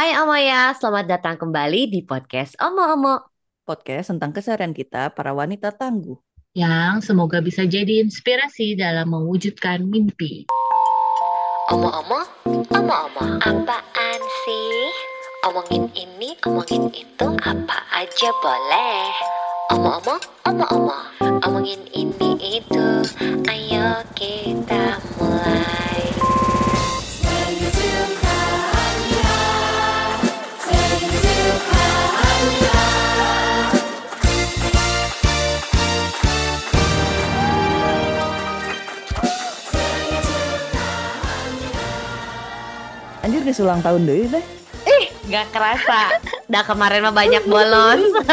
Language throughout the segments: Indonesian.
Hai Omoya, selamat datang kembali di podcast Omo-Omo. Podcast tentang keseharian kita para wanita tangguh. yang semoga bisa jadi inspirasi dalam mewujudkan mimpi. Omo-omo, omo-omo, apaan sih? Omongin ini, omongin itu, apa aja boleh. Omo-omo, omo-omo, omongin ini itu, ayo kita mulai. Anjir guys ulang tahun deh deh. Gak kerasa, dah kemarin mah banyak bolos.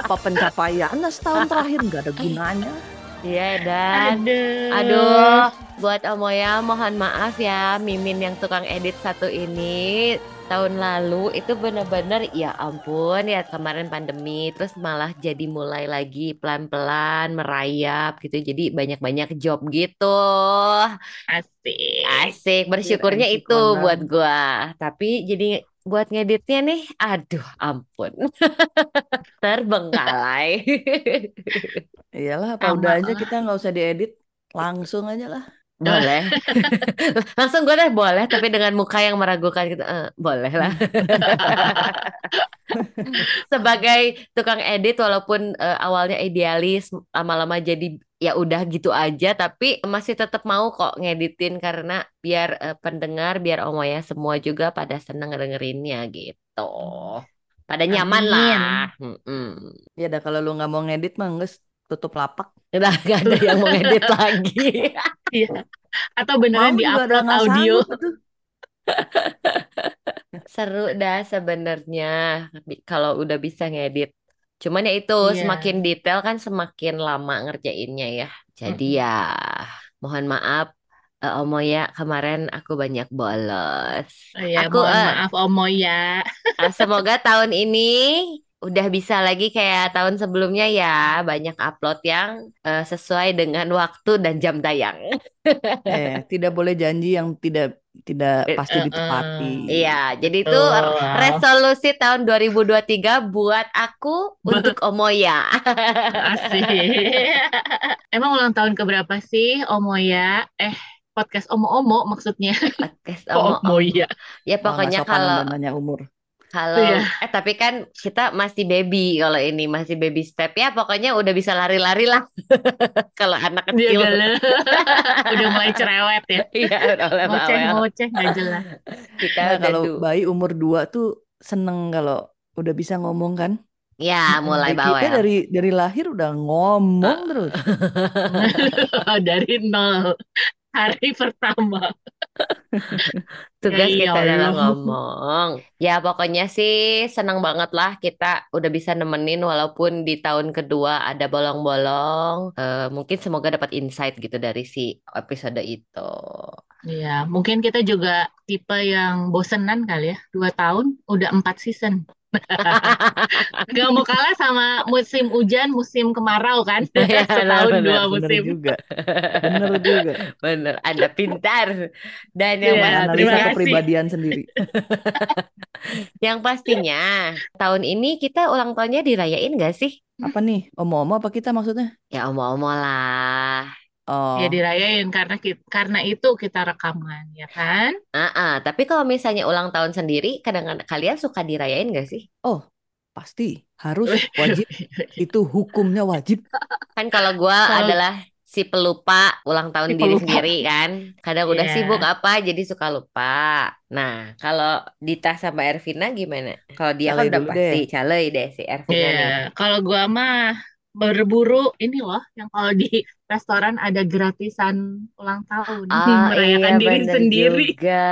Apa pencapaiannya setahun terakhir nggak ada gunanya. Iya dan, Aduh. aduh, buat Omoya mohon maaf ya, Mimin yang tukang edit satu ini tahun lalu itu bener-bener ya ampun ya kemarin pandemi terus malah jadi mulai lagi pelan-pelan merayap gitu jadi banyak-banyak job gitu Asik. Asik, bersyukurnya Anjir, itu buat gua. Tapi jadi buat ngeditnya nih, aduh ampun. Terbengkalai. Iyalah apa udah aja lah. kita nggak usah diedit langsung aja lah. Boleh. Langsung gue deh boleh, tapi dengan muka yang meragukan gitu. "Eh, boleh lah. Sebagai tukang edit walaupun eh, awalnya idealis, lama-lama jadi ya udah gitu aja, tapi masih tetap mau kok ngeditin karena biar eh, pendengar, biar omoya semua juga pada seneng dengerinnya gitu. Pada nyaman Amin. lah. Mm-mm. Ya dah kalau lu nggak mau ngedit mah nges tutup lapak. Udah gak ada yang mau ngedit lagi. Iya. Atau beneran di-upload nggak audio. sanggup. Seru dah sebenarnya kalau udah bisa ngedit. Cuman ya itu Iya. semakin detail kan semakin lama ngerjainnya ya. Jadi Mm-mm. ya mohon maaf eh, Omo ya kemarin aku banyak bolos. Ya, Aku mohon eh, maaf Omo ya. eh, semoga tahun ini udah bisa lagi kayak tahun sebelumnya ya banyak upload yang eh, sesuai dengan waktu dan jam tayang. Eh tidak boleh janji yang tidak tidak Eh, pasti eh, ditepati. Iya, jadi itu Betul. resolusi tahun 2023 buat aku untuk Omoya. Asik. Emang ulang tahun keberapa sih Omo ya? Eh, podcast Omo-Omo maksudnya. Podcast Oh, Omo. Omo ya. Ya pokoknya kalau umur. Kalau Iya. eh tapi kan kita masih baby kalau ini masih baby step ya pokoknya udah bisa lari-lari lah kalau anak Dia kecil. galau. Udah mulai cerewet ya. Iya, udah mulai bawel. Ngoceh-ngoceh nggak jelas. Kita Nah, udah kalau du- bayi umur 2 tuh seneng kalau udah bisa ngomong kan. ya mulai Kayak kita bawel. dari dari lahir udah ngomong terus. Dari nol. Hari pertama. Tugas Ya kita adalah Allah. ngomong. Ya pokoknya sih senang banget lah kita udah bisa nemenin walaupun di tahun kedua ada bolong-bolong. Eh, mungkin semoga dapat insight gitu dari si episode itu. Iya, mungkin kita juga tipe yang bosenan kali ya. Dua tahun, udah empat season. Gak mau kalah sama musim hujan, musim kemarau kan? Iya, Setahun benar, dua Bener musim. juga. Bener juga. Bener, Anda pintar. Dan yang pasti- terima Analisa kasih. kepribadian sendiri. yang pastinya tahun ini kita ulang tahunnya dirayain gak sih? Apa nih? Omo-omo apa kita maksudnya? Ya omo-omo lah. Oh, Ya dirayain karena kita, karena itu kita rekaman, ya kan? Ah, ah. tapi kalau misalnya ulang tahun sendiri, kadang-kadang kalian suka dirayain gak sih? pasti harus wajib itu hukumnya wajib. Kan kalau gua Kalau- adalah si pelupa ulang tahun Si diri pelupa. sendiri kan. Kadang udah Iya. sibuk apa jadi suka lupa. Nah, kalau Dita sama Ervina gimana? Kalau dia kan udah pasti deh. deh si Ervina. Iya, kalau gua mah berburu ini loh, yang kalau di restoran ada gratisan ulang tahun, Ah, merayakan iya diri bener sendiri. juga.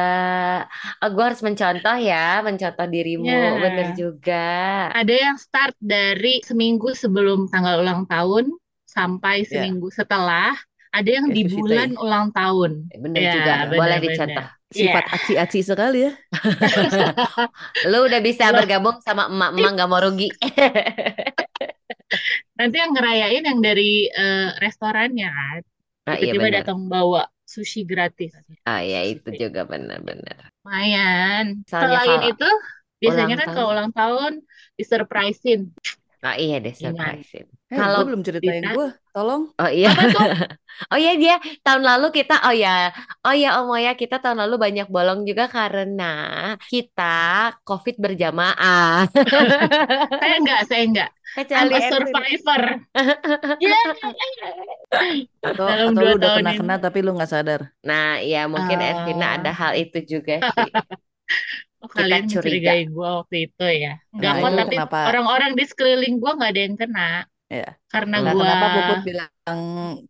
Oh, gua harus mencontoh ya, mencontoh dirimu. Iya. Bener juga. Ada yang start dari seminggu sebelum tanggal ulang tahun sampai Ya. seminggu setelah. Ada yang di bulan ulang tahun. Bener Ya, juga. Boleh bener-bener. dicontoh. Sifat aci-aci sekali ya. Lu udah bisa Loh. bergabung sama emak-emak gak mau rugi. Nanti yang ngerayain yang dari eh, restorannya kan. Ah, iya Tiba-tiba bener. datang bawa sushi gratis. Ah, ya itu juga benar-benar. Lumayan. Soalnya Selain itu, biasanya kan tahun, kalau ulang tahun disurprisein. oh iya deh surprisein. Eh, gue Kalau belum ceritain Dita, gue. Tolong. Oh iya. apa tuh? Oh iya dia tahun lalu kita oh ya. Oh ya Om Moya kita tahun lalu banyak bolong juga karena kita COVID berjamaah. Saya enggak, saya enggak. I'm Kecuali a Ervin. survivor. Yeah. Atau Dalam atau lu udah tahun ini. kena-kena tapi lu nggak sadar. Nah, ya mungkin Ervina ada Ah, hal itu juga sih. oh, Kita kalian curiga. mencurigai gue waktu itu ya. Enggak Nah kok, tapi orang-orang di sekeliling gue nggak ada yang kena. Ya. Karena Nah gue kenapa Puput bilang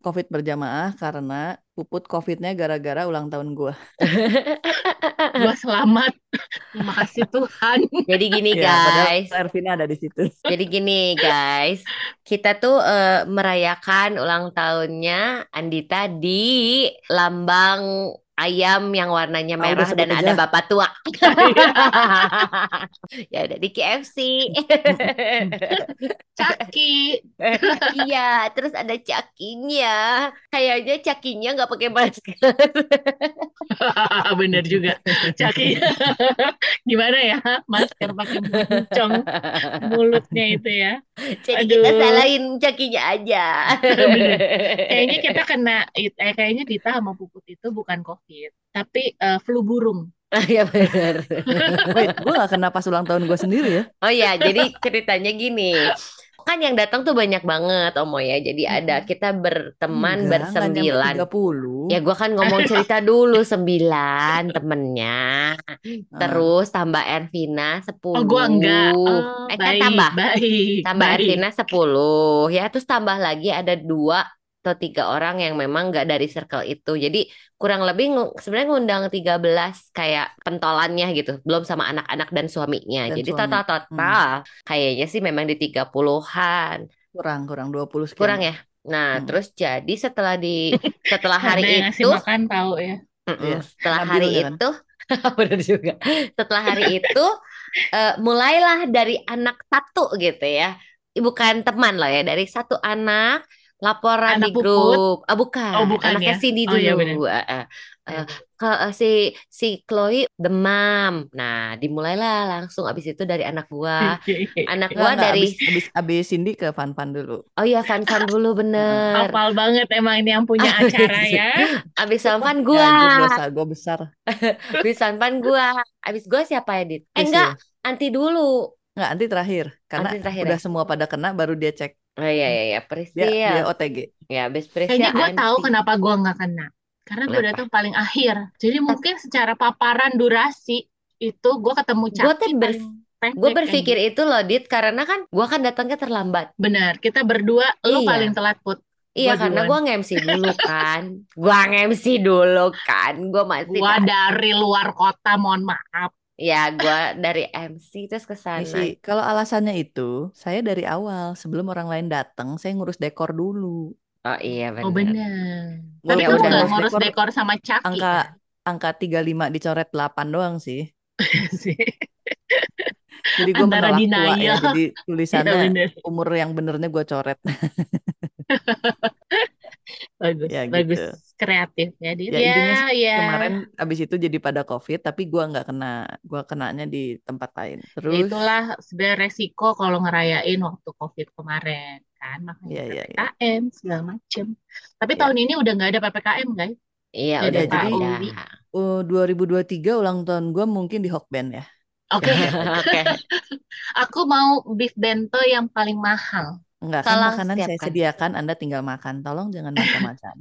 COVID berjamaah? Karena Puput COVID-nya gara-gara ulang tahun gue. gue selamat. Terima kasih Tuhan. Jadi gini Ya, padahal guys. Ervina ada di situ. Jadi gini guys. Kita tuh eh, merayakan ulang tahunnya Andita di lambang ayam yang warnanya udah merah dan aja. ada bapak tua. Ya udah di KFC. Caki. Iya, terus ada cakinya. Kayaknya cakinya nggak pakai masker. Bener juga. Caki. Gimana ya? Masker pakai moncong mulutnya itu ya. Jadi kita Aduh. salahin cakinya aja. Kayaknya kita kena, eh, kayaknya Dita sama Puput itu bukan COVID, tapi eh, flu burung. Ya benar. Wait, gue gak kena pas ulang tahun gue sendiri ya. Oh ya, jadi ceritanya gini. Kan yang datang tuh banyak banget Om ya. Jadi ada kita berteman Enggak, bersembilan. 30. Ya gua kan ngomong cerita dulu sembilan temennya. Ah. Terus tambah Ervina Oh, gua enggak. sepuluh. Oh, Eh kan baik, tambah. baik, Tambah baik. Ervina sepuluh. Ya terus tambah lagi ada dua atau tiga orang yang memang nggak dari circle itu. Jadi kurang lebih sebenarnya ngundang 13 kayak pentolannya gitu. Belum sama anak-anak dan suaminya. Dan Jadi suami. total-total kayaknya sih memang di 30-an. Kurang, kurang 20 sekian. Kurang ya? Nah, Hmm. terus jadi setelah di setelah hari yang itu makan tahu ya. Iya, Setelah Nabil hari kan? itu, benar juga. Setelah hari itu, eh, mulailah dari anak satu gitu ya. Bukan teman loh ya, dari satu anak laporan Anak di Puput. grup. Ah, bukan, Oh, bukan anaknya ya? Cindy Oh, iya dulu. benar. Eh, eh, Iya, eh, ke eh, si si Chloe demam. Nah, dimulailah langsung abis itu dari anak gua. Anak Enggak, gua enggak. dari Abis, abis, abis Cindy ke Fan Fan dulu. Oh iya, Fan Fan dulu bener. Hafal banget emang ini yang punya acara ya. Abis Fan Fan Ya, gua. gue dosa, gue besar. Abis Fan Fan gua. Abis gua siapa ya, Dit? Eh enggak, ya. anti dulu. Enggak, nanti terakhir. Karena Anti terakhir udah ya? semua pada kena, baru dia cek. Oh iya iya iya, Dia, Prisil. dia OTG. Ya, abis Prisil Kayaknya gue tahu kenapa gue nggak kena. Karena gue datang paling akhir. Jadi mungkin secara paparan durasi itu gue ketemu Gue tuh Caki ber, paling gue berpikir kayaknya. itu loh, Dit, karena kan gua kan datangnya terlambat. Benar, kita berdua, lu Iya. paling telat put. Iya, Gua karena gua nge-MC dulu kan. Gua nge-MC dulu kan. Gua masih Gua tak- dari luar kota, mohon maaf. Ya gua dari MC terus ke sana. Kalau alasannya itu, saya dari awal, sebelum orang lain datang, saya ngurus dekor dulu. Oh iya Oh benar. benar. Gua Tapi Ya kamu udah ngurus dekor dekor sama Caki angka kan? angka 35 dicoret 8 doang sih. sih. Jadi gue menolak tua ya. Jadi tulisannya benar. umur yang benernya gue coret. Bagus, Ya bagus. gitu. Kreatif ya, Dit. Ya Ya, ya. kemarin abis itu jadi pada COVID, tapi gua nggak kena. Gua kenanya di tempat lain. Ya Terus, itulah sebenarnya resiko kalau ngerayain waktu COVID kemarin kan makanya ya ya ya. PPKM segala macem. Tapi Ya. tahun ini udah nggak ada PPKM guys. Iya udah Ya, nggak jadi ada. uh, 2023 ulang tahun gua mungkin di Hokben ya. Oke, Oke. aku mau beef bento yang paling mahal. Enggak kan Tolong makanan saya siapkan. sediakan, Anda tinggal makan. Tolong jangan macam-macam.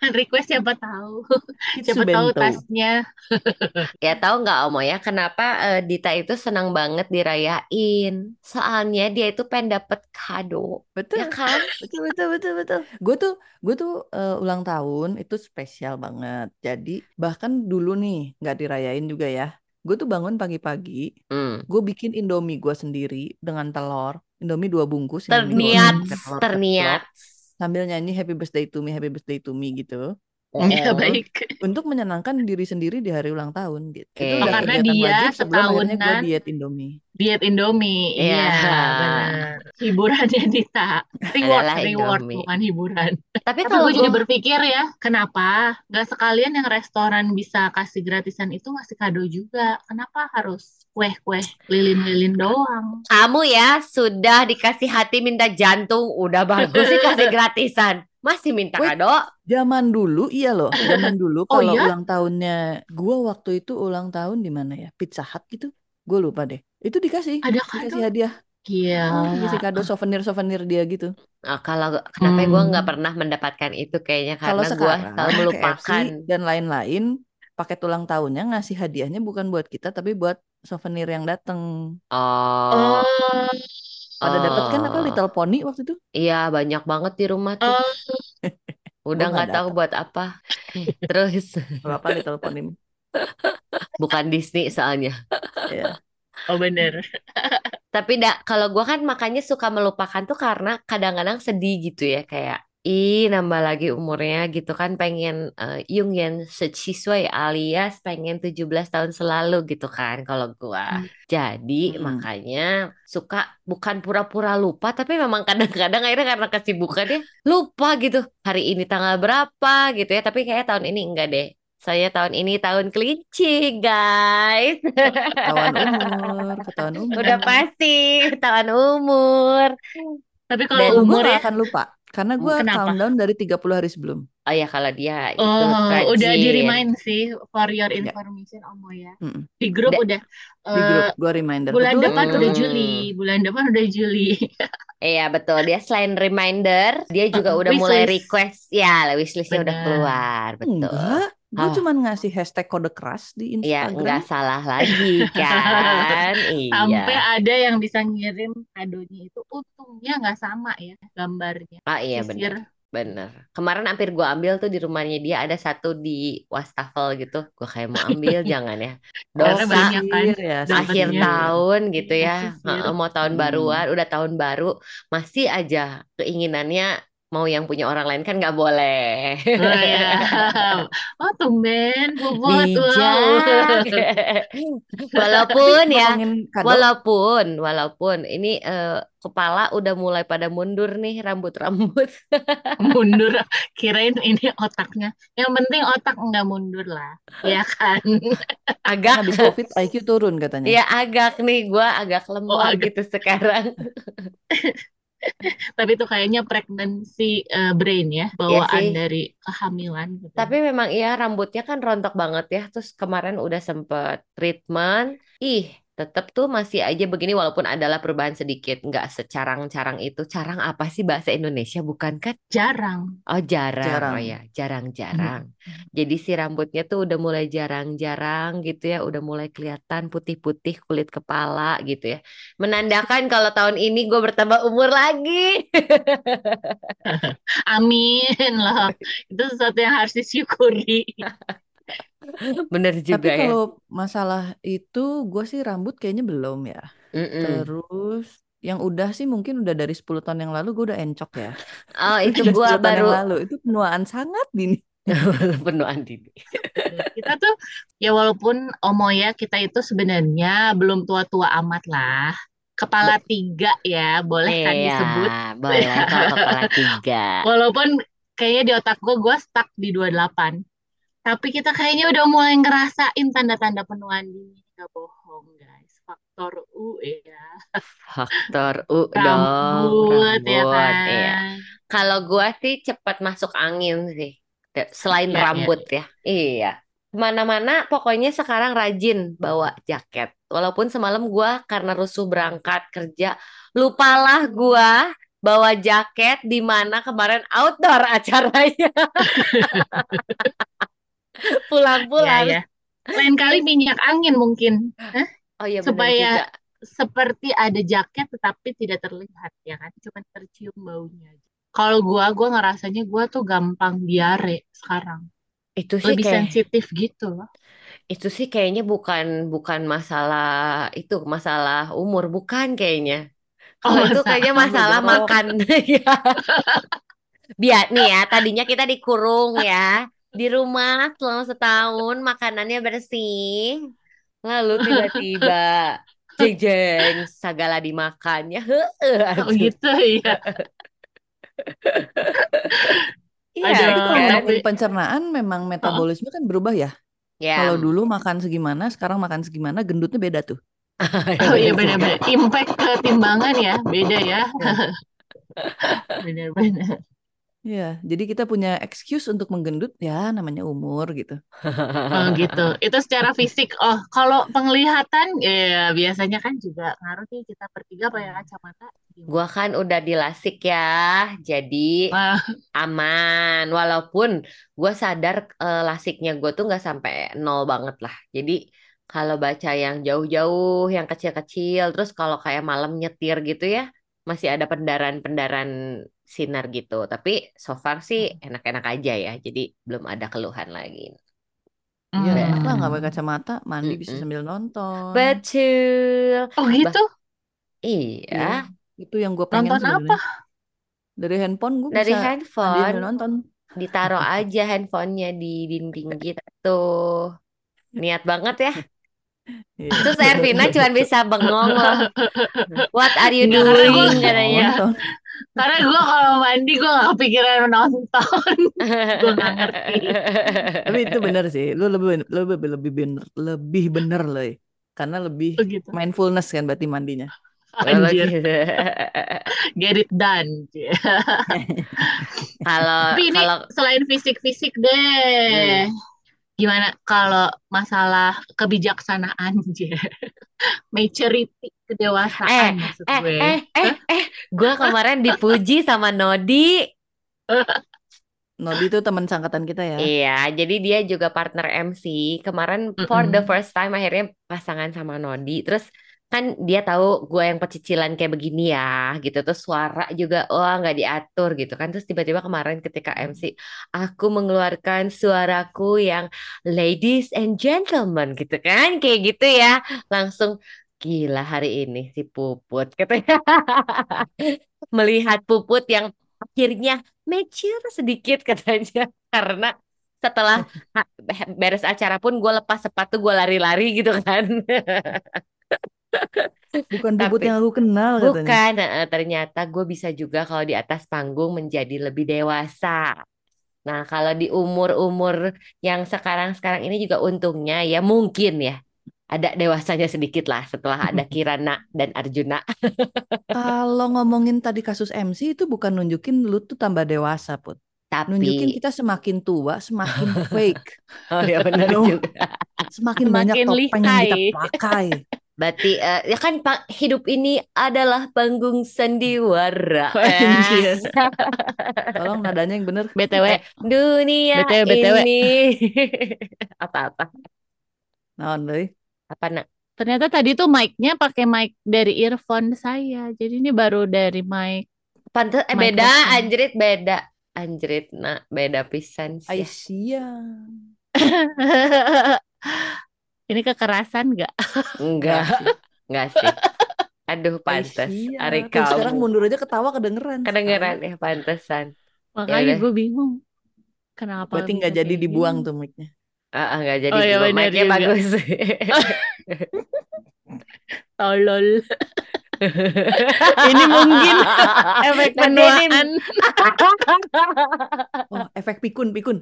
Kan request siapa tahu. Siapa tahu bento. tasnya. Ya tahu nggak Om ya kenapa eh, Dita itu senang banget dirayain? Soalnya dia itu pengen dapet kado, Betul. ya kan? Betul betul betul betul. Gue tuh gue tuh eh, ulang tahun itu spesial banget. Jadi bahkan dulu nih nggak dirayain juga ya. Gue tuh bangun pagi-pagi, Hmm. gue bikin Indomie gue sendiri dengan telur. Indomie dua bungkus, Indomie Terniat, telur terniat. Sambil nyanyi Happy Birthday to me, Happy Birthday to me gitu. Ya Oh. baik. Untuk menyenangkan diri sendiri di hari ulang tahun gitu. Oke. Itu Oh, udah karena dia akhirnya gue setahunan. diet Indomie. Diet Indomie. Iya. Iya, benar. Hiburannya Dita. Reward, Adalah reward Indomie. bukan hiburan. Tapi Tapi kalau gue jadi gue berpikir ya, kenapa nggak sekalian yang restoran bisa kasih gratisan itu ngasih kado juga? Kenapa harus kue-kue lilin-lilin doang? kamu ya sudah dikasih hati minta jantung, udah bagus sih kasih gratisan. Masih minta Wait. kado? Zaman dulu iya loh, zaman dulu Oh kalau iya? ulang tahunnya gua waktu itu ulang tahun di mana ya? Pizza Hut gitu. Gue lupa deh. Itu dikasih, Ada dikasih kado? hadiah, Gila. dikasih kado souvenir-souvenir dia gitu. Nah, kalau kenapa gue nggak Hmm. pernah mendapatkan itu kayaknya Kalau karena gue sekarang selalu KFC melupakan. dan lain-lain paket ulang tahunnya ngasih hadiahnya bukan buat kita tapi buat souvenir yang datang. Oh, Oh, Pada dapat kan apa oh, Little Pony waktu itu? iya banyak banget di rumah tuh. oh, Udah nggak nggak tahu dapat. buat apa. Terus Berapa Little Pony? bukan Disney soalnya. Ya. Oh bener. Tapi dak kalau gua kan makanya suka melupakan tuh karena kadang-kadang sedih gitu ya kayak ih nambah lagi umurnya gitu kan pengen uh, Yung sesuai alias pengen 17 tahun selalu gitu kan kalau gua. Hmm. Jadi Mm-mm. makanya suka bukan pura-pura lupa tapi memang kadang-kadang akhirnya karena kesibukan ya lupa gitu. Hari ini tanggal berapa gitu ya tapi kayak tahun ini enggak deh. Saya tahun ini tahun kelinci guys. Ketahuan umur, ketahuan umur. Udah pasti tahun umur. Tapi Dan kalau gue umur ya, akan lupa. Karena gue Kenapa? countdown dari 30 hari sebelum. Oh ya kalau dia itu oh udah di rajin. remind sih for your information Omo ya. Mm-mm. Di grup Da- udah Di grup eh, gue reminder. bulan Betul, depan betul. udah Hmm. Juli, bulan depan udah Juli. Iya betul. Dia selain reminder, dia juga udah Wishlist. mulai request. Ya, wishlistnya udah keluar, betul. Enggak. Gue Ah. cuman ngasih hashtag kode keras di Ya nggak Instagram. salah lagi kan? Sampai Iya. ada yang bisa ngirim kadonya itu untungnya nggak sama ya gambarnya. Ah iya benar. Bener. Kemarin hampir gua ambil tuh di rumahnya dia ada satu di wastafel gitu. Gua kayak mau ambil jangan ya. Dosa banyak kan ya, akhir tahun gitu ya. Heeh, mau tahun Hmm. baruan, udah tahun baru, masih aja keinginannya mau yang punya orang lain kan nggak boleh. Oh ya. Oh tumben bobot Bijak. Walaupun ya, walaupun, walaupun ini eh, kepala udah mulai pada mundur nih rambut-rambut. Mundur kirain ini otaknya. Yang penting otak nggak mundur lah. Ya kan? Agak, habis COVID IQ turun katanya. ya agak nih, gua agak lemah Oh, agak. gitu sekarang. Tapi itu kayaknya pregnancy eh, brain ya, Iya bawaan sih. dari kehamilan gitu. Tapi memang iya rambutnya kan rontok banget ya. Terus kemarin udah sempet treatment. Ih, tetep tuh masih aja begini walaupun adalah perubahan sedikit. Nggak secarang-carang itu. Carang apa sih bahasa Indonesia bukan kan? jarang. Oh jarang, Jarang. oh ya jarang-jarang. Jadi si rambutnya tuh udah mulai jarang-jarang gitu ya, udah mulai kelihatan putih-putih kulit kepala gitu ya. Menandakan kalau tahun ini gue bertambah umur lagi. Amin loh. Itu sesuatu yang harus disyukuri. Bener Tapi juga ya. kalau masalah itu gue sih rambut kayaknya belum ya. Mm-mm. Terus yang udah sih mungkin udah dari 10 tahun yang lalu gue udah encok ya. Oh itu gue 10 tahun baru yang lalu itu penuaan sangat dini. penuhan dini. Kita tuh ya walaupun Omo ya kita itu sebenarnya belum tua-tua amat lah. Kepala tiga ya, boleh kan Iya, disebut. boleh kepala tiga. Walaupun kayaknya di otak gue gue stuck di 28. Tapi kita kayaknya udah mulai ngerasain tanda-tanda penuaan dini. Gak bohong guys. Faktor U ya. Faktor U dong, Rambut ya rambut. kan. Iya. Kalau gua sih cepat masuk angin sih. Selain Iya, iya. rambut ya. Iya. Ke mana-mana pokoknya sekarang rajin bawa jaket. Walaupun semalam gua karena rusuh berangkat kerja, lupalah gua bawa jaket di mana kemarin outdoor acaranya. Iya Pulang-pulang. ya. Lain kali minyak angin mungkin. Hah? Oh iya benar Supaya juga. seperti ada jaket tetapi tidak terlihat ya kan. Cuma tercium baunya aja. Kalau gua gua ngerasanya gua tuh gampang diare sekarang. Itu sih Lebih kayak sensitif gitu loh. itu sih kayaknya bukan bukan masalah itu masalah umur bukan kayaknya. Oh, Kalau itu masa- kayaknya masalah makan. Ya. Biar nih ya, tadinya kita dikurung ya. Di rumah selama setahun makanannya bersih. Lalu tiba-tiba jeng jeng segala dimakannya. Heeh, Oh gitu ya. Iya Aduh, Tapi kalau kan? tapi ngomongin pencernaan memang metabolisme kan berubah ya. Ya. Kalau dulu makan segimana, sekarang makan segimana, gendutnya beda tuh. oh iya bener juga. benar-benar impact ke timbangan ya beda ya. Ya. Benar-benar. Iya, jadi kita punya excuse untuk menggendut ya namanya umur gitu. Oh gitu. Itu secara fisik. Oh, kalau penglihatan ya biasanya kan juga ngaruh nih kita bertiga pakai kacamata. Gua kan udah dilasik ya, jadi Wah, aman. Walaupun gua sadar eh, lasiknya gue tuh nggak sampai nol banget lah. Jadi kalau baca yang jauh-jauh, yang kecil-kecil, terus kalau kayak malam nyetir gitu ya, masih ada pendaran-pendaran sinar gitu. Tapi so far sih enak-enak aja ya. Jadi belum ada keluhan lagi. Iya, Be- enak lah nggak pakai hmm. kacamata, mandi bisa Mm-mm. sambil nonton. Betul. Oh Bah, gitu. iya. Iya, itu yang gue pengen Nonton apa? sebenarnya. Dari handphone gue Dari bisa handphone nonton. ditaruh aja handphonenya di dinding gitu. Niat banget ya. Iya. Terus Ervina cuma bisa bengong loh. What are you Enggak, karena gue doing katanya. Karena gue kalau mandi gue gak kepikiran menonton. Gue gak ngerti. Tapi itu bener sih, lu lebih lebih lebih bener, lebih bener loh. ya. Karena lebih Begitu. mindfulness kan berarti mandinya. Anjir, gitu. get it done. Kalau Tapi ini kalau selain fisik-fisik deh. hmm. Gimana kalau masalah kebijaksanaan aja? Maturity, Eh, kedewasaan maksud eh, gue. eh, eh, eh, gue kemarin dipuji sama Nodi. Nodi itu teman sangkatan kita ya. Iya, jadi dia juga partner MC. Kemarin for the first time akhirnya pasangan sama Nodi. Terus kan dia tahu gue yang pecicilan kayak begini ya, gitu. Terus suara juga, wah nggak diatur gitu kan. Terus tiba-tiba kemarin ketika MC, aku mengeluarkan suaraku yang ladies and gentlemen gitu kan, kayak gitu ya. Langsung gila hari ini si Puput katanya. Melihat Puput yang akhirnya mature sedikit katanya karena setelah beres acara pun gue lepas sepatu gue lari-lari gitu kan Bukan bubut tapi yang aku kenal katanya. bukan ternyata gue bisa juga kalau di atas panggung menjadi lebih dewasa nah kalau di umur-umur yang sekarang-sekarang ini juga untungnya ya mungkin ya ada dewasanya sedikit lah setelah ada Kirana dan Arjuna Kalau ngomongin tadi kasus MC itu bukan nunjukin lu tuh tambah dewasa, Put. Nunjukin tapi kita semakin tua, semakin fake. oh ya benar juga semakin banyak Semakin topeng yang kita pakai. Berarti eh, ya kan Pak hidup ini adalah panggung sandiwara. Eh, Tolong nadanya yang bener. BTW, eh, dunia BTW, BTW. ini apa-apa Naon deui? apa nak? Ternyata tadi tuh mic-nya pakai mic dari earphone saya. Jadi ini baru dari mic Pantes eh beda microphone. anjrit beda. Anjrit nak beda pisan sih. Aisyah. Ini kekerasan nggak? Enggak, Enggak sih. enggak sih. Aduh pantes. Aisyah. Ari Tuh sekarang kamu. mundur aja ketawa kedengeran. Kedengeran ya pantesan. Ya Makanya gue bingung. Kenapa Berarti nggak jadi kayak dibuang tuh mic-nya. Ah, ah, enggak jadi Oh iya dua benar mic-nya juga. bagus. Tolol. Ini mungkin efek Nanti ini penuaan. Oh, efek pikun, pikun.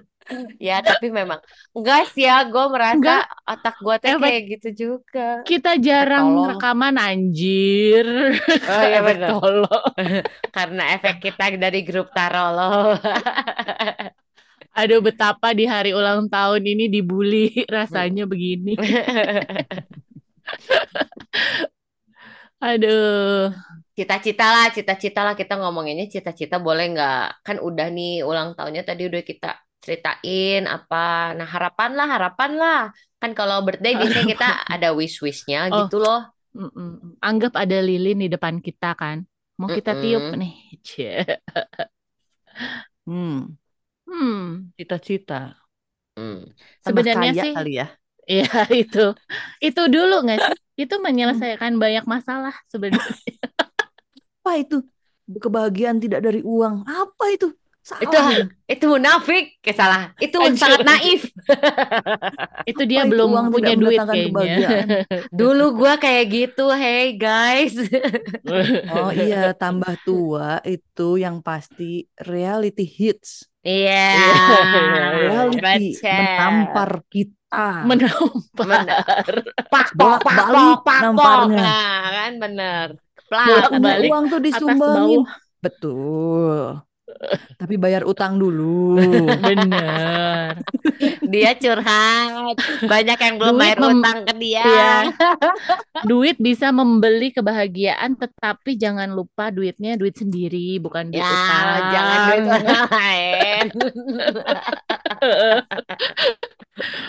Ya, tapi memang enggak sih ya, gue merasa Enggak, otak gue tuh efek kayak gitu juga. kita jarang Tolol. rekaman anjir. Oh iya Efek. Karena efek kita dari grup Tarolo. Aduh betapa di hari ulang tahun ini dibully rasanya begini. Aduh. Cita-cita lah, cita-cita lah kita ngomonginnya cita-cita boleh nggak? Kan udah nih ulang tahunnya tadi udah kita ceritain apa. Nah harapan lah, harapan lah. Kan kalau birthday biasanya kita ada wish-wishnya Oh, gitu loh. mm-mm. Anggap ada lilin di depan kita kan. Mau kita tiup Mm-mm. nih. Cie. Hmm, Hmm. cita-cita. Hmm. Sebenarnya sih kali ya. Iya itu. Itu dulu nggak sih? Itu menyelesaikan banyak masalah sebenarnya. Apa itu? Kebahagiaan tidak dari uang. Apa itu? Itu Salah. itu munafik, eh, salah. Itu Anjir. sangat naif. Itu dia Apa itu belum uang punya duit kayaknya. Dulu gua kayak gitu, hey guys. Oh iya, tambah tua itu yang pasti reality hits. Iya. Reality Betul. menampar kita. Menampar. Pak pok pak pok pak pok. Nah, kan bener. Plak. Bolak- balik, uang tuh disumbangin. Betul. Tapi bayar utang dulu. Bener. Dia curhat. Banyak yang belum Duit bayar utang ke dia. Iya. Duit bisa membeli kebahagiaan, tetapi jangan lupa duitnya duit sendiri, bukan duit Ya, utang. jangan duit orang lain.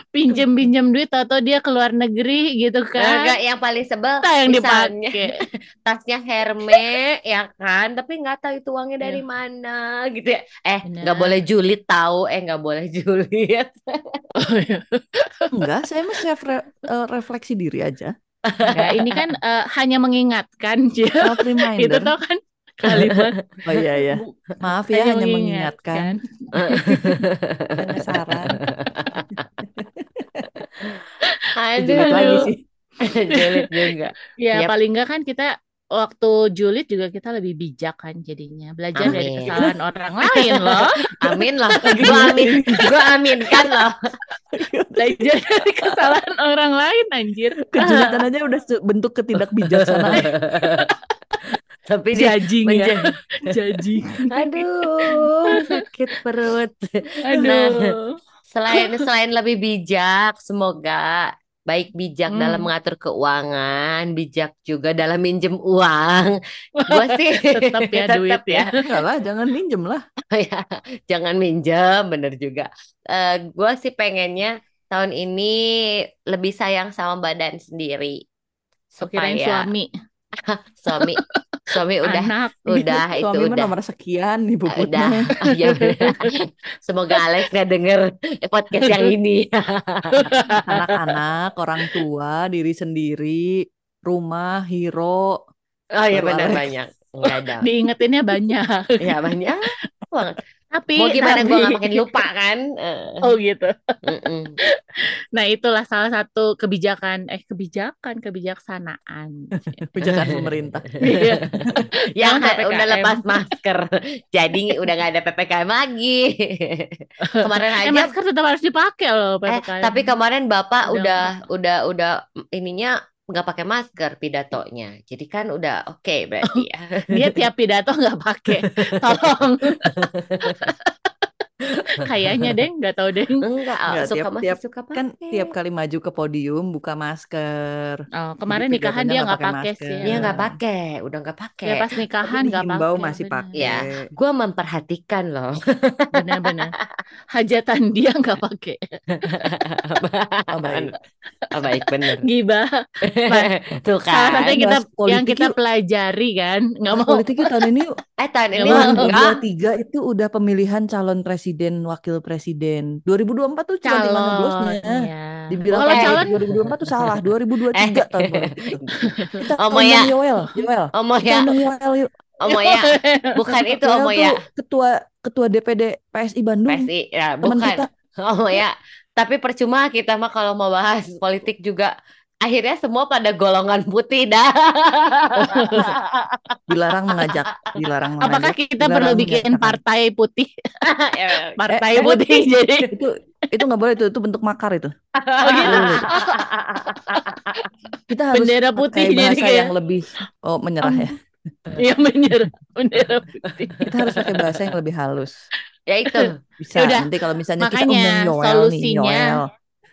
Pinjem-pinjem duit atau dia ke luar negeri gitu kan. Enggak, yang paling sebel Kita yang misalnya dipakai. tasnya Hermes ya kan, tapi nggak tahu itu uangnya dari Iya. mana gitu ya. Eh, nggak boleh julid tahu, eh nggak boleh julid. Oh, iya. Enggak, saya mah self re- eh, refleksi diri aja. Enggak, ini kan eh, hanya mengingatkan Cia. Self Itu reminder. tuh kan kalimat Oh iya ya. bu- Maaf ya hanya hanya mengingatkan. mengingatkan. Hanya saran. Aduh, Julid lagi sih. julid juga. Ya, Yap. paling enggak kan kita waktu julid juga kita lebih bijak kan jadinya. Belajar dari Amin. kesalahan orang lain loh. Amin loh, gua amin, gua aminkan loh. Belajar dari kesalahan orang lain anjir. Kejulitan aja udah bentuk ketidakbijaksanaan. Tapi dia Jajing ya. Jajing. Aduh, sakit perut. Aduh. Selain selain lebih bijak, semoga baik bijak Hmm. dalam mengatur keuangan, bijak juga dalam minjem uang. Gua sih Tetap ya duit ya. Enggak lah, jangan minjem lah. ya, jangan minjem, bener juga. Eh gua sih pengennya tahun ini lebih sayang sama badan sendiri. Oh, kirain Supaya suami, suami suami udah anak. udah itu Suami mah udah nomor sekian nih udah puputnya. Oh, ya udah. Semoga Alex nggak denger podcast yang ini. Anak-anak, orang tua, diri sendiri, rumah, hero. Oh iya benar banyak. Enggak ada. Diingetinnya banyak. Ya banyak banget. Tapi, Mau gimana tapi- gue gak makin lupa kan? Eh, Oh gitu. mm-mm. Nah itulah salah satu kebijakan, eh kebijakan, kebijaksanaan. Kebijakan pemerintah. Iya. Yang PPKM. udah lepas masker. Jadi udah gak ada PPKM lagi. Kemarin Eh aja masker tetap harus dipakai loh eh tapi kemarin Bapak Udah udah udah udah ininya nggak pakai masker pidatonya. Jadi kan udah oke berarti ya. dia tiap pidato nggak pakai. Tolong. Kayaknya deh, nggak tahu deh. Enggak, Enggak, suka tiap- masih tiap- suka pakai. Kan tiap kali maju ke podium buka masker. Oh, kemarin Jadi nikahan dia nggak pakai sih. Dia nggak pakai, udah nggak pakai. Ya pas nikahan nggak pakai. masih benar. pakai. Ya. Gue memperhatikan loh. Benar-benar. Hajatan dia nggak pakai. Oh, baik. Oh, baik bener. Gibah. Tuh Salah kan. yang kita yang kita pelajari kan, nggak mau. politik yuk tahun ini. Eh tahun ini mau. enggak. 2023 itu udah pemilihan calon presiden, wakil presiden. 2024 tuh cuma tinggal Calon. ngeblosnya. ya. Dibilang Kalau Eh. calon 2024 tuh salah, 2023 Eh. tahun politik. Kita Omo ya. Yoel, Yoel. Omo ya, Yoel. Omo ya. Bukan itu Omo ya. ketua ketua DPD PSI Bandung. PSI ya, bukan. kita. Omo ya. Tapi percuma kita mah kalau mau bahas politik juga akhirnya semua pada golongan putih dah. Dilarang mengajak, dilarang mengajak. Apakah kita dilarang perlu bikin menyatakan. partai putih? Ya, Partai eh, putih jadi. itu itu nggak boleh itu itu bentuk makar itu. Oh gitu. Kita harus Bendera pakai putih jadi bahasa kayak- yang lebih oh menyerah ya. Iya bener. Bendera putih. Kita harus pakai bahasa yang lebih halus. ya itu. Bisa Yaudah, nanti kalau misalnya kita makanya undang Yoel nih, solusinya Yoel.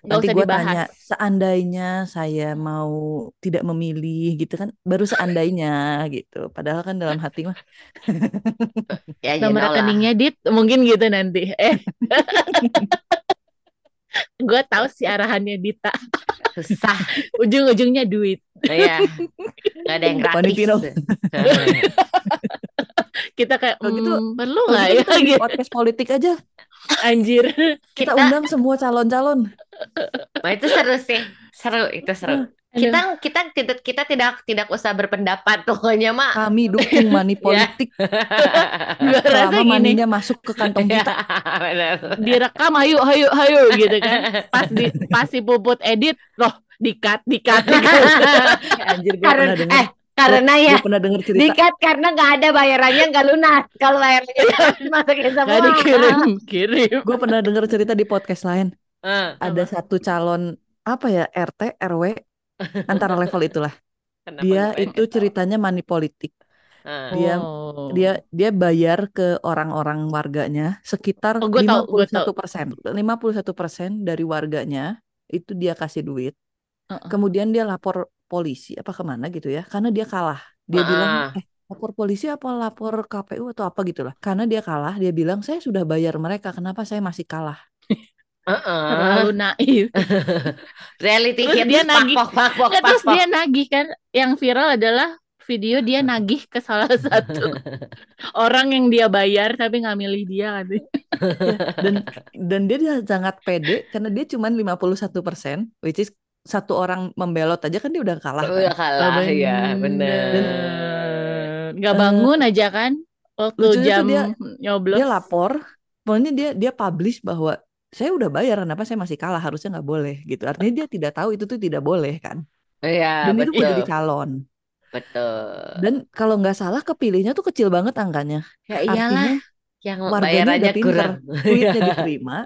Nggak Nanti gue tanya, seandainya saya mau tidak memilih gitu kan, baru seandainya gitu. Padahal kan dalam hati mah Ya Nomor rekeningnya Dit, mungkin gitu nanti. Eh. Gue tahu sih arahannya Dita. Susah. Ujung-ujungnya duit. Ya. Gak ada yang gratis. Kita kayak Kalau gitu- "Hmm, perlu nggak gitu ya gitu. podcast politik aja. Anjir. Kita Kita- undang semua calon-calon. Nah, itu seru sih. Seru, itu seru. kita kita tidak kita tidak tidak usah berpendapat pokoknya mak. Kami dukung money politik Gua rasa selama gini, maninya masuk ke kantong kita. Benar. direkam ayo ayo ayo gitu kan. Pas di pas si Puput edit, loh dikat dikat. Anjir gue Karena pernah denger. eh karena ya pernah denger cerita. dikat karena nggak ada bayarannya nggak lunas. Kalau bayarannya masukin semua. Gak dikirim, kirim. Gue pernah denger cerita di podcast lain. Eh, Ada satu calon apa ya RT RW antara level itulah. kenapa Dia itu ketawa? ceritanya money politik. Eh. Dia Oh. dia dia bayar ke orang-orang warganya sekitar Oh, tahu, gua 51 persen 51 persen dari warganya itu dia kasih duit Heeh. kemudian dia lapor polisi apa ke mana gitu ya karena dia kalah dia Ah. bilang eh lapor polisi apa lapor KPU atau apa gitu lah karena dia kalah dia bilang saya sudah bayar mereka kenapa saya masih kalah Heeh. Terlalu naif. Reality Terus hits dia pak, nagih. pok, pak, pok, Nggak, pak, terus pok. dia nagih kan. Yang viral adalah video dia nagih ke salah satu orang yang dia bayar tapi nggak milih dia katanya. Ya, dan dan dia dia sangat pede karena dia cuma 51 persen which is satu orang membelot aja kan dia udah kalah kan. Udah kalah ya, bener. Bener. Nggak bangun aja kan waktu jam dia- nyoblos. dia lapor pokoknya dia dia publish bahwa saya udah bayar kenapa saya masih kalah harusnya nggak boleh gitu artinya dia tidak tahu itu tuh tidak boleh kan Iya, dan itu betul. mau jadi calon Betul. dan kalau nggak salah kepilihnya tuh kecil banget angkanya Ya iyalah, artinya yang warganya bayarannya udah pinter kurang. duitnya diterima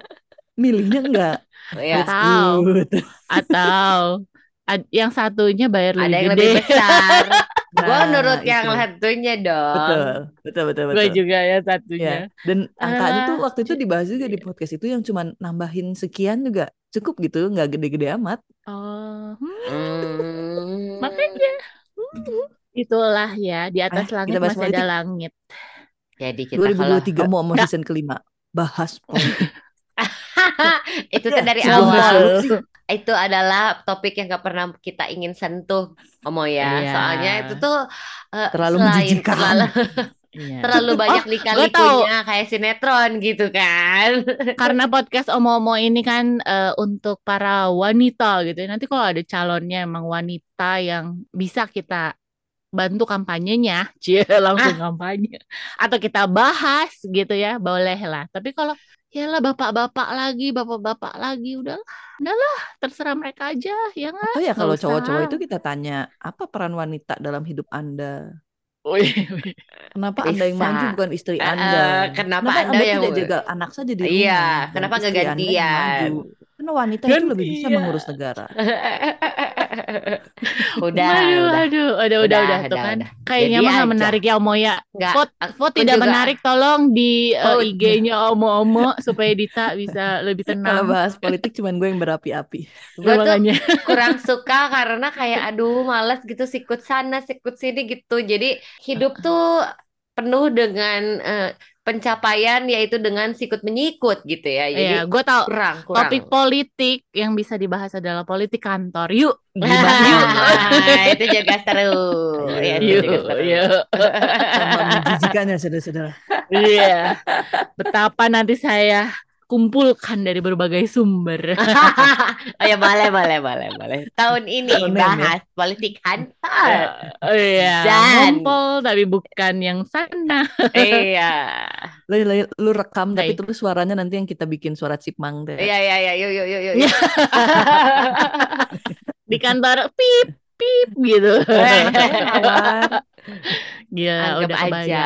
milihnya enggak Iya. Tahu. good. Atau ad- yang satunya bayar lebih Ada yang gede. lebih besar. Gua Nah, nurut yang satunya dong. betul betul betul Gue betul juga ya Ya, satunya. dan angkanya tuh Ah, waktu itu dibahas juga di podcast itu yang cuman nambahin sekian juga cukup gitu, nggak gede-gede amat. Oh, hmm, Hmm. makanya hmm, itulah ya di atas Eh, langit kita bahas masih ada langit. Jadi kita kalau 2023 mau mau season kelima bahas politik. itu Ya, dari awal. Itu adalah topik yang gak pernah kita ingin sentuh, Omo ya. Iya. Soalnya itu tuh eh, Terlalu selain terlalu Iya. terlalu banyak gua lika-likunya kayak sinetron gitu kan. Karena podcast Omo-Omo ini kan eh, untuk para wanita gitu ya. Nanti kalau ada calonnya emang wanita yang bisa kita bantu kampanyenya, cie langsung kampanye. Atau kita bahas gitu ya, boleh lah. Tapi kalau ya lah bapak-bapak lagi, bapak-bapak lagi, udahlah, udahlah, terserah mereka aja, ya nggak? Atau ya kalau cowok-cowok itu kita tanya, apa peran wanita dalam hidup Anda? Wih, wih. Kenapa Anda yang Bisa. maju bukan istri Anda? eh, kenapa Anda yang- tidak jaga anak saja di rumah? Iya, kenapa nggak Anda gantian? Karena wanita itu lebih bisa Gantian. mengurus negara. udah, aduh, udah. aduh, udah, udah, Udah, udah, tuh udah, kan. udah. Kayaknya mah nggak menarik ya Omo ya. Nggak, Vote, vote tidak juga. menarik, tolong di uh, Vote. IG-nya Omo-Omo supaya Dita bisa lebih Kalau tenang. bahas politik cuman gue yang berapi-api. Gue tuh kurang suka karena kayak aduh males gitu sikut sana sikut sini gitu jadi hidup tuh penuh dengan eh, pencapaian yaitu dengan sikut menyikut gitu ya jadi Iya, gue tahu kurang kurang topik politik yang bisa dibahas adalah politik kantor. Yuk, gibah yuk. itu juga seru ya, itu Yuk, yuk. Sama menjijikannya saudara-saudara. Iya. Betapa nanti saya kumpulkan dari berbagai sumber. oh ya boleh boleh boleh boleh tahun ini Tahun ini. bahas politik kantor Iya, Dan- ngumpul tapi bukan yang sana. iya Lu, lu, lu rekam tapi Baik. terus suaranya nanti yang kita bikin suara cipmang deh. iya iya iya yuk yuk yuk yuk. Di kantor pip pip gitu. Gila, Anggap udah aja.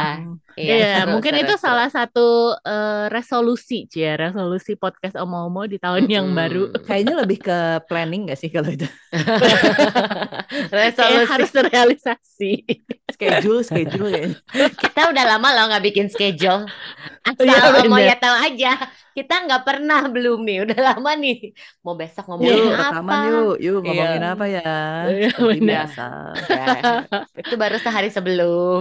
Iya, Iya, seru, mungkin seru, itu seru. salah satu eh, resolusi, Cia, resolusi podcast Omo-Omo di tahun yang Mm-mm. baru. Kayaknya lebih ke planning gak sih kalau itu? Kayak resolusi harus terrealisasi. Schedule, schedule kayaknya. kita udah lama loh nggak bikin schedule asal Iya, mau bener. ya tahu aja kita nggak pernah belum nih udah lama nih mau besok Yuk, ngomongin rekaman apa yuk, yuk ngomongin Iya. apa ya? Iya, biasa. Ya, itu baru sehari sebelum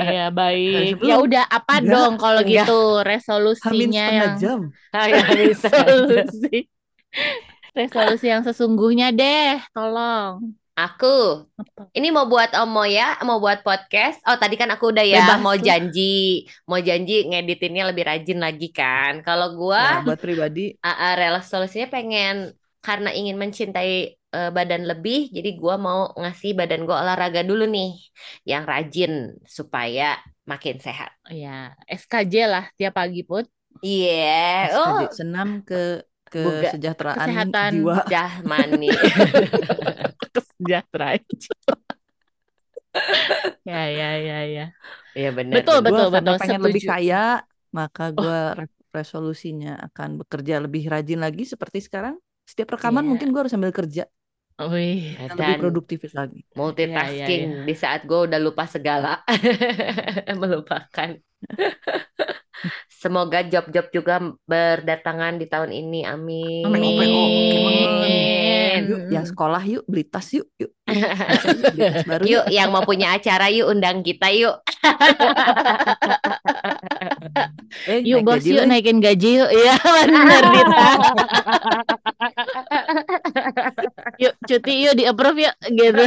Iya, baik. Sebelum. Ya udah apa Enggak, dong kalau enggak. gitu resolusinya yang jam. Ayo, bisa. resolusi. Resolusi yang sesungguhnya deh, tolong. aku Apa? ini mau buat Omo ya mau buat podcast oh tadi kan aku udah ya Bebas mau janji mau janji ngeditinnya lebih rajin lagi kan kalau Nah, gua buat pribadi, uh, uh, resolusinya pengen karena ingin mencintai eh, badan lebih, jadi gua mau ngasih badan gua olahraga dulu nih, yang rajin supaya makin sehat. Ya, SKJ lah tiap pagi pun. Iya, oh, SKJ, senam ke Buga- kesejahteraan kesehatan jiwa. Jahmani. Kesejahteraan. ya, ya, ya, ya. Iya benar. Betul, benar. betul. Gua karena pengen lebih setuju. kaya, maka gue resolusinya akan bekerja lebih rajin lagi seperti sekarang. Setiap rekaman Iya. mungkin gue harus sambil kerja Wih, lebih produktif lagi. multitasking di saat gue udah lupa segala, melupakan. Semoga job-job juga berdatangan di tahun ini. Amin. PO, Amin. Yuk, yang sekolah yuk, beli tas yuk, yuk. Beli tas baru Yuk, yang mau punya acara yuk undang kita yuk. Eh, Yuk bos, yuk naikin gaji yuk. Iya bener Dita. Yuk cuti yuk di approve yuk gitu.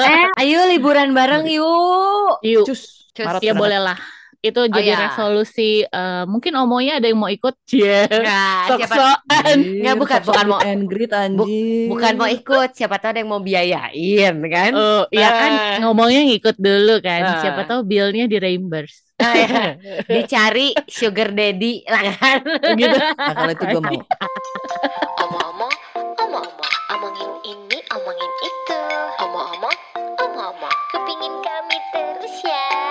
Eh, ayo liburan bareng yuk. yuk. Cus, Cus. Maret Ya boleh lah. Itu jadi ya. resolusi. eh, mungkin omonya ada yang mau ikut. Cie. Nah, siapa Sok-sokan. Anjir, Nggak, bukan, bukan mau- greet, anjir. bukan mau ikut, siapa tahu ada yang mau biayain kan? Oh, ya kan Ah. ngomongnya ngikut dulu kan. Ah. Siapa tahu billnya di reimburse. Ah, ya. Dicari sugar daddy lah kan. gitu. Nah, kalau itu gue mau. Terus ya.